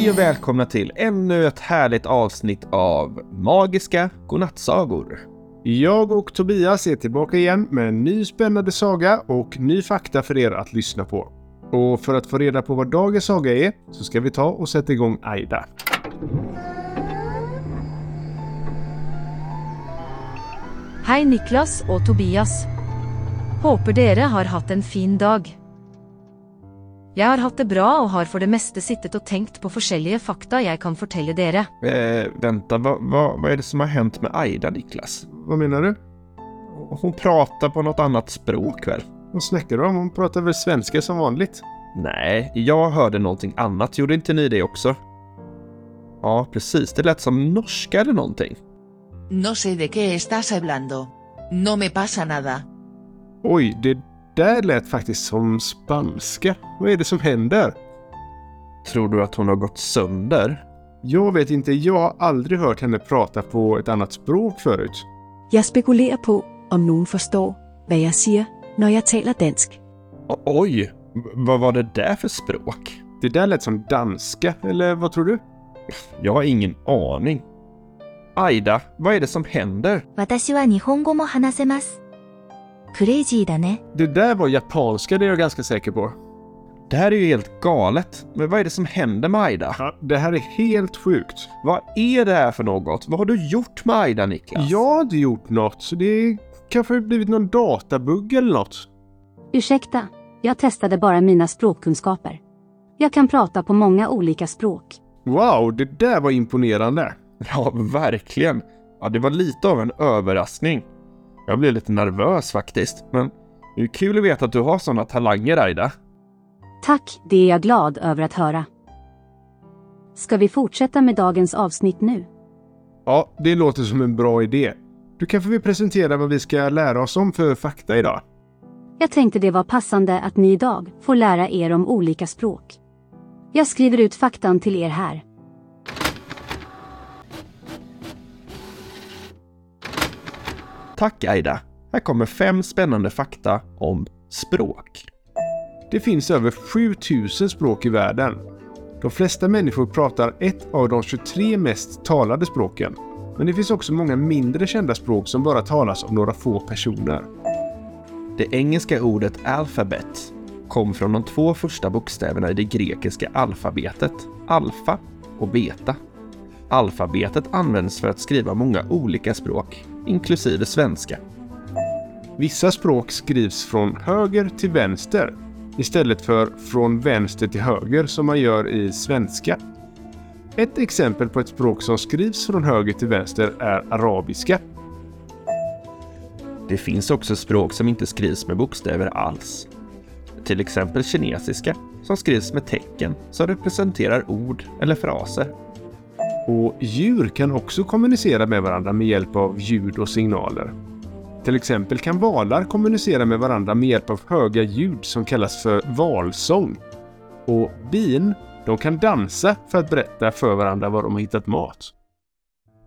Hej och välkomna till ännu ett härligt avsnitt av Magiska godnattsagor. Jag och Tobias är tillbaka igen med en ny spännande saga och ny fakta för er att lyssna på. Och för att få reda på vad dagens saga är så ska vi ta och sätta igång Aida. Hei Niklas og Tobias. Håper dere har hatt en fin dag. Jeg har hatt det bra og har for det meste sittet og tenkt på forskjellige fakta jeg kan fortelle dere. Eh, vänta, vad, vad, vad är det som har hänt med Aida, Niklas? Vad menar du? Hon pratar på något annat språk väl? Vad snackar du om? Hon pratar väl svenska som vanligt? Nej, jag hörde någonting annat. Gjorde inte ni det också? Ja, precis. Det lät som norska eller någonting. No sé de qué estás hablando. No me pasa nada. Oj, det där lät faktiskt som spanska. Vad är det som händer? Tror du att hon har gått sönder? Jag vet inte, jag har aldrig hört henne prata på ett annat språk förut. Jeg spekulerer på, om nogen forstår, hvad jeg siger, når jeg taler dansk. O- oj, v- vad var det där för språk? Det där lät som danska, eller vad tror du? Jag har ingen aning. Aida, vad är det som händer? 私は日本語も話せます。 クレイジーだね。 Det där var japanska, det är jag ganska säker på. Det här är ju helt galet. Men vad är det som händer med Aida? Ja, det här är helt sjukt. Vad är det här för något? Vad har du gjort med Aida, Niklas? Jag har inte gjort något, så det kanske har blivit någon databugg eller något. Ursäkta, jag testade bara mina språkkunskaper. Jag kan prata på många olika språk. Wow, det där var imponerande. Ja, verkligen. Ja, det var lite av en överraskning. Jag blev lite nervös faktiskt, men det är kul att veta att du har sådana talanger, Aida. Tack, det är jag glad över att höra. Ska vi fortsätta med dagens avsnitt nu? Ja, det låter som en bra idé. Du kan få vi presentera vad vi ska lära oss om för fakta idag. Jag tänkte det var passande att ni idag får lära er om olika språk. Jag skriver ut faktan till er här. Tack, Aida. Här kommer fem spännande fakta om språk. Det finns över 7000 språk i världen. De flesta människor pratar ett av de 23 mest talade språken. Men det finns också många mindre kända språk som bara talas av några få personer. Det engelska ordet alfabet kom från de två första bokstäverna i det grekiska alfabetet, alfa och beta. Alfabetet används för att skriva många olika språk, inklusive svenska. Vissa språk skrivs från höger till vänster istället för från vänster till höger som man gör i svenska. Ett exempel på ett språk som skrivs från höger till vänster är arabiska. Det finns också språk som inte skrivs med bokstäver alls. Till exempel kinesiska, som skrivs med tecken som representerar ord eller fraser. Och djur kan också kommunicera med varandra med hjälp av ljud och signaler. Till exempel kan valar kommunicera med varandra med hjälp av höga ljud som kallas för valsång. Och bin, de kan dansa för att berätta för varandra var de har hittat mat.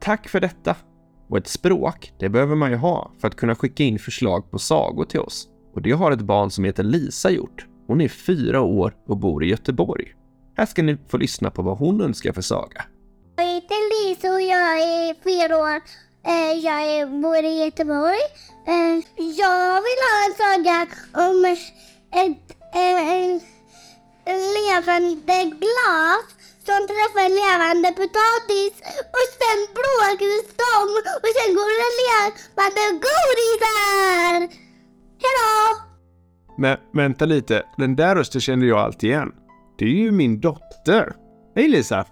Tack för detta! Och ett språk, det behöver man ju ha för att kunna skicka in förslag på sagor till oss. Och det har ett barn som heter Lisa gjort. Hon är fyra år och bor i Göteborg. Här ska ni få lyssna på vad hon önskar för saga. Jag heter Lisa och jag är fyra år. Eh, jag bor i Göteborg. Eh, jag vill ha en saga om ett, ett, ett levande glas som träffar levande potatis och sen bråkas dem och sen går det levande godisar. Hejdå! Men vänta lite, den där rösten känner jag alltid igen. Det är ju min dotter. Hej Lisa!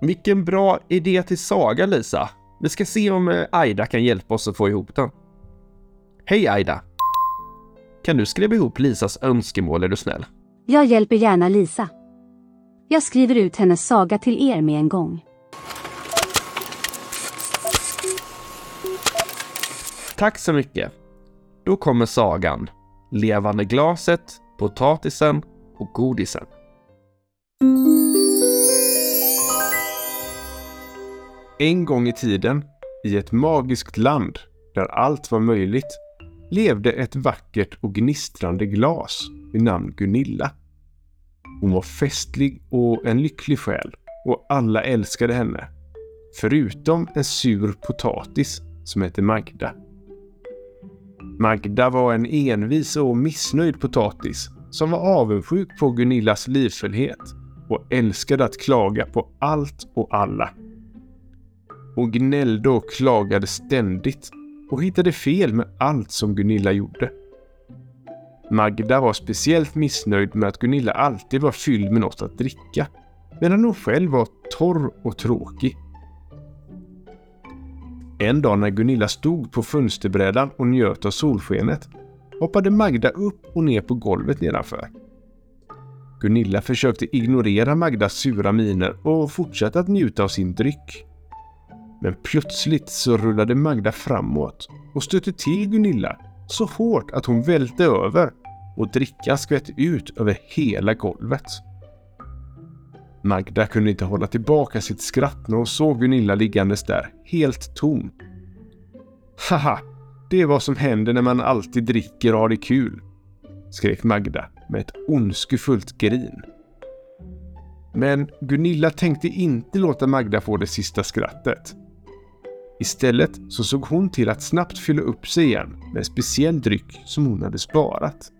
Vilken bra idé till saga, Lisa. Vi ska se om eh, Aida kan hjälpa oss att få ihop den. Hej Aida! Kan du skriva ihop Lisas önskemål är du snäll? Jag hjälper gärna Lisa. Jag skriver ut hennes saga till er med en gång. Tack så mycket. Då kommer sagan. Levande glaset, potatisen och godisen. En gång i tiden, i ett magiskt land där allt var möjligt, levde ett vackert och gnistrande glas vid namn Gunilla. Hon var festlig och en lycklig själ och alla älskade henne. Förutom en sur potatis som hette Magda. Magda var en envis och missnöjd potatis som var avundsjuk på Gunillas livfullhet och älskade att klaga på allt och alla. Hon gnällde och klagade ständigt och hittade fel med allt som Gunilla gjorde. Magda var speciellt missnöjd med att Gunilla alltid var fylld med något att dricka, medan hon själv var torr och tråkig. En dag när Gunilla stod på fönsterbrädan och njöt av solskenet hoppade Magda upp och ner på golvet nedanför. Gunilla försökte ignorera Magdas sura miner och fortsatte att njuta av sin dryck. Men plötsligt så rullade Magda framåt och stötte till Gunilla så hårt att hon välte över och dricka skvätte ut över hela golvet. Magda kunde inte hålla tillbaka sitt skratt när hon såg Gunilla liggandes där, helt tom. Haha, det är vad som händer när man alltid dricker och har det kul, skrek Magda med ett ondskefullt grin. Men Gunilla tänkte inte låta Magda få det sista skrattet. Istället så såg hon till att snabbt fylla upp sig igen med en speciell dryck som hon hade sparat.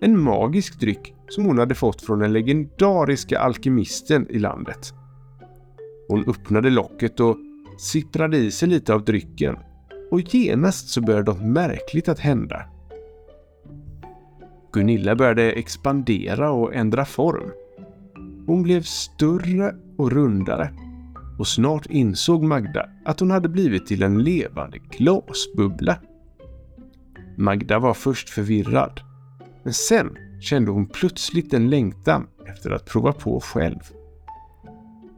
En magisk dryck som hon hade fått från den legendariska alkemisten i landet. Hon öppnade locket och sipprade i sig lite av drycken och genast så började något märkligt att hända. Gunilla började expandera och ändra form. Hon blev större och rundare och snart insåg Magda att hon hade blivit till en levande glasbubbla. Magda var först förvirrad, men sen kände hon plötsligt en längtan efter att prova på själv.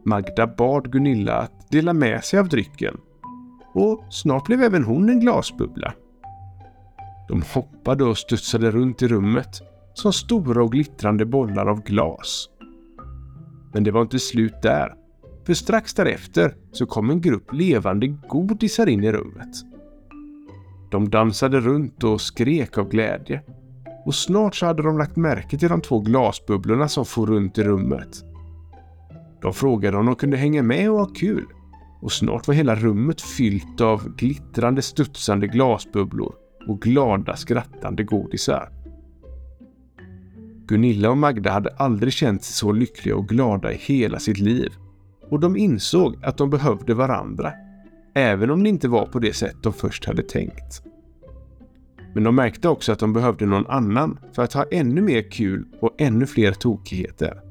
Magda bad Gunilla att dela med sig av drycken och snart blev även hon en glasbubbla. De hoppade och studsade runt i rummet som stora och glittrande bollar av glas. Men det var inte slut där. För strax därefter så kom en grupp levande godisar in i rummet. De dansade runt och skrek av glädje. Och snart så hade de lagt märke till de två glasbubblorna som for runt i rummet. De frågade om de kunde hänga med och ha kul. Och snart var hela rummet fyllt av glittrande studsande glasbubblor och glada skrattande godisar. Gunilla och Magda hade aldrig känt sig så lyckliga och glada i hela sitt liv. Och de insåg att de behövde varandra. Även om det inte var på det sätt de först hade tänkt. Men de märkte också att de behövde någon annan för att ha ännu mer kul och ännu fler tokigheter.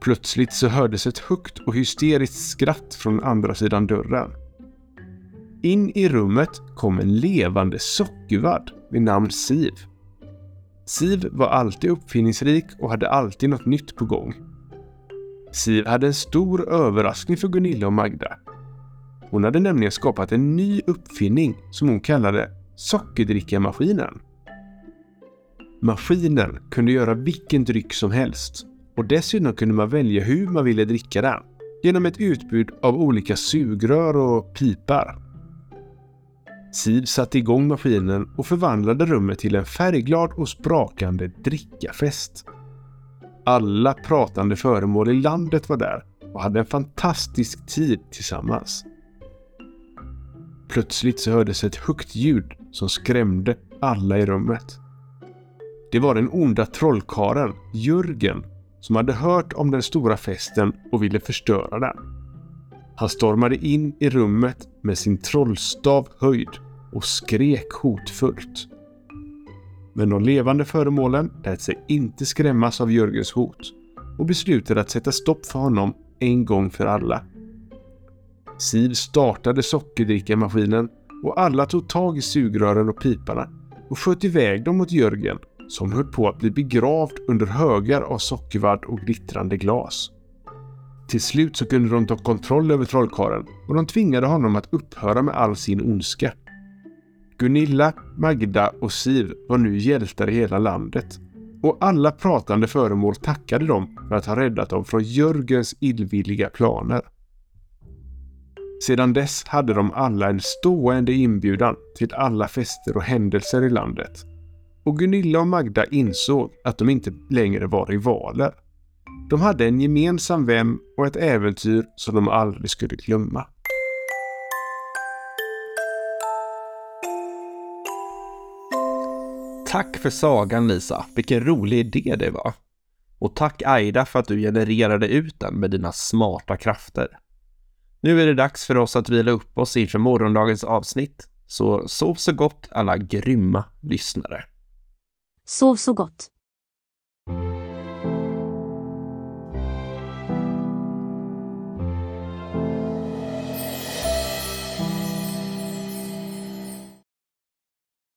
Plötsligt så hördes ett högt och hysteriskt skratt från andra sidan dörren. In i rummet kom en levande sockervadd vid namn Siv. Siv var alltid uppfinningsrik och hade alltid något nytt på gång. Siv hade en stor överraskning för Gunilla och Magda. Hon hade nämligen skapat en ny uppfinning som hon kallade sockerdrickamaskinen. Maskinen kunde göra vilken dryck som helst och dessutom kunde man välja hur man ville dricka den genom ett utbud av olika sugrör och pipar. Siv satte igång maskinen och förvandlade rummet till en färgglad och sprakande drickafest. Alla pratande föremål i landet var där och hade en fantastisk tid tillsammans. Plötsligt så hördes ett högt ljud som skrämde alla i rummet. Det var den onda trollkaren Jörgen som hade hört om den stora festen och ville förstöra den. Han stormade in i rummet med sin trollstav höjd och skrek hotfullt. Men de levande föremålen lät sig inte skrämmas av Jörgens hot och beslutade att sätta stopp för honom en gång för alla. Siv startade sockerdrickamaskinen och alla tog tag i sugrören och piparna och sköt iväg dem mot Jörgen som höll på att bli begravd under högar av sockervadd och glittrande glas. Till slut så kunde de ta kontroll över trollkaren och de tvingade honom att upphöra med all sin ondska. Gunilla, Magda och Siv var nu hjältar i hela landet och alla pratande föremål tackade dem för att ha räddat dem från Jörgens illvilliga planer. Sedan dess hade de alla en stående inbjudan till alla fester och händelser i landet. Och Gunilla och Magda insåg att de inte längre var rivaler. De hade en gemensam vän och ett äventyr som de aldrig skulle glömma. Tack för sagan Lisa, vilken rolig idé det var. Och tack Aida för att du genererade ut den med dina smarta krafter. Nu är det dags för oss att vila upp oss inför morgondagens avsnitt. Så sov så gott alla grymma lyssnare. Sov så gott.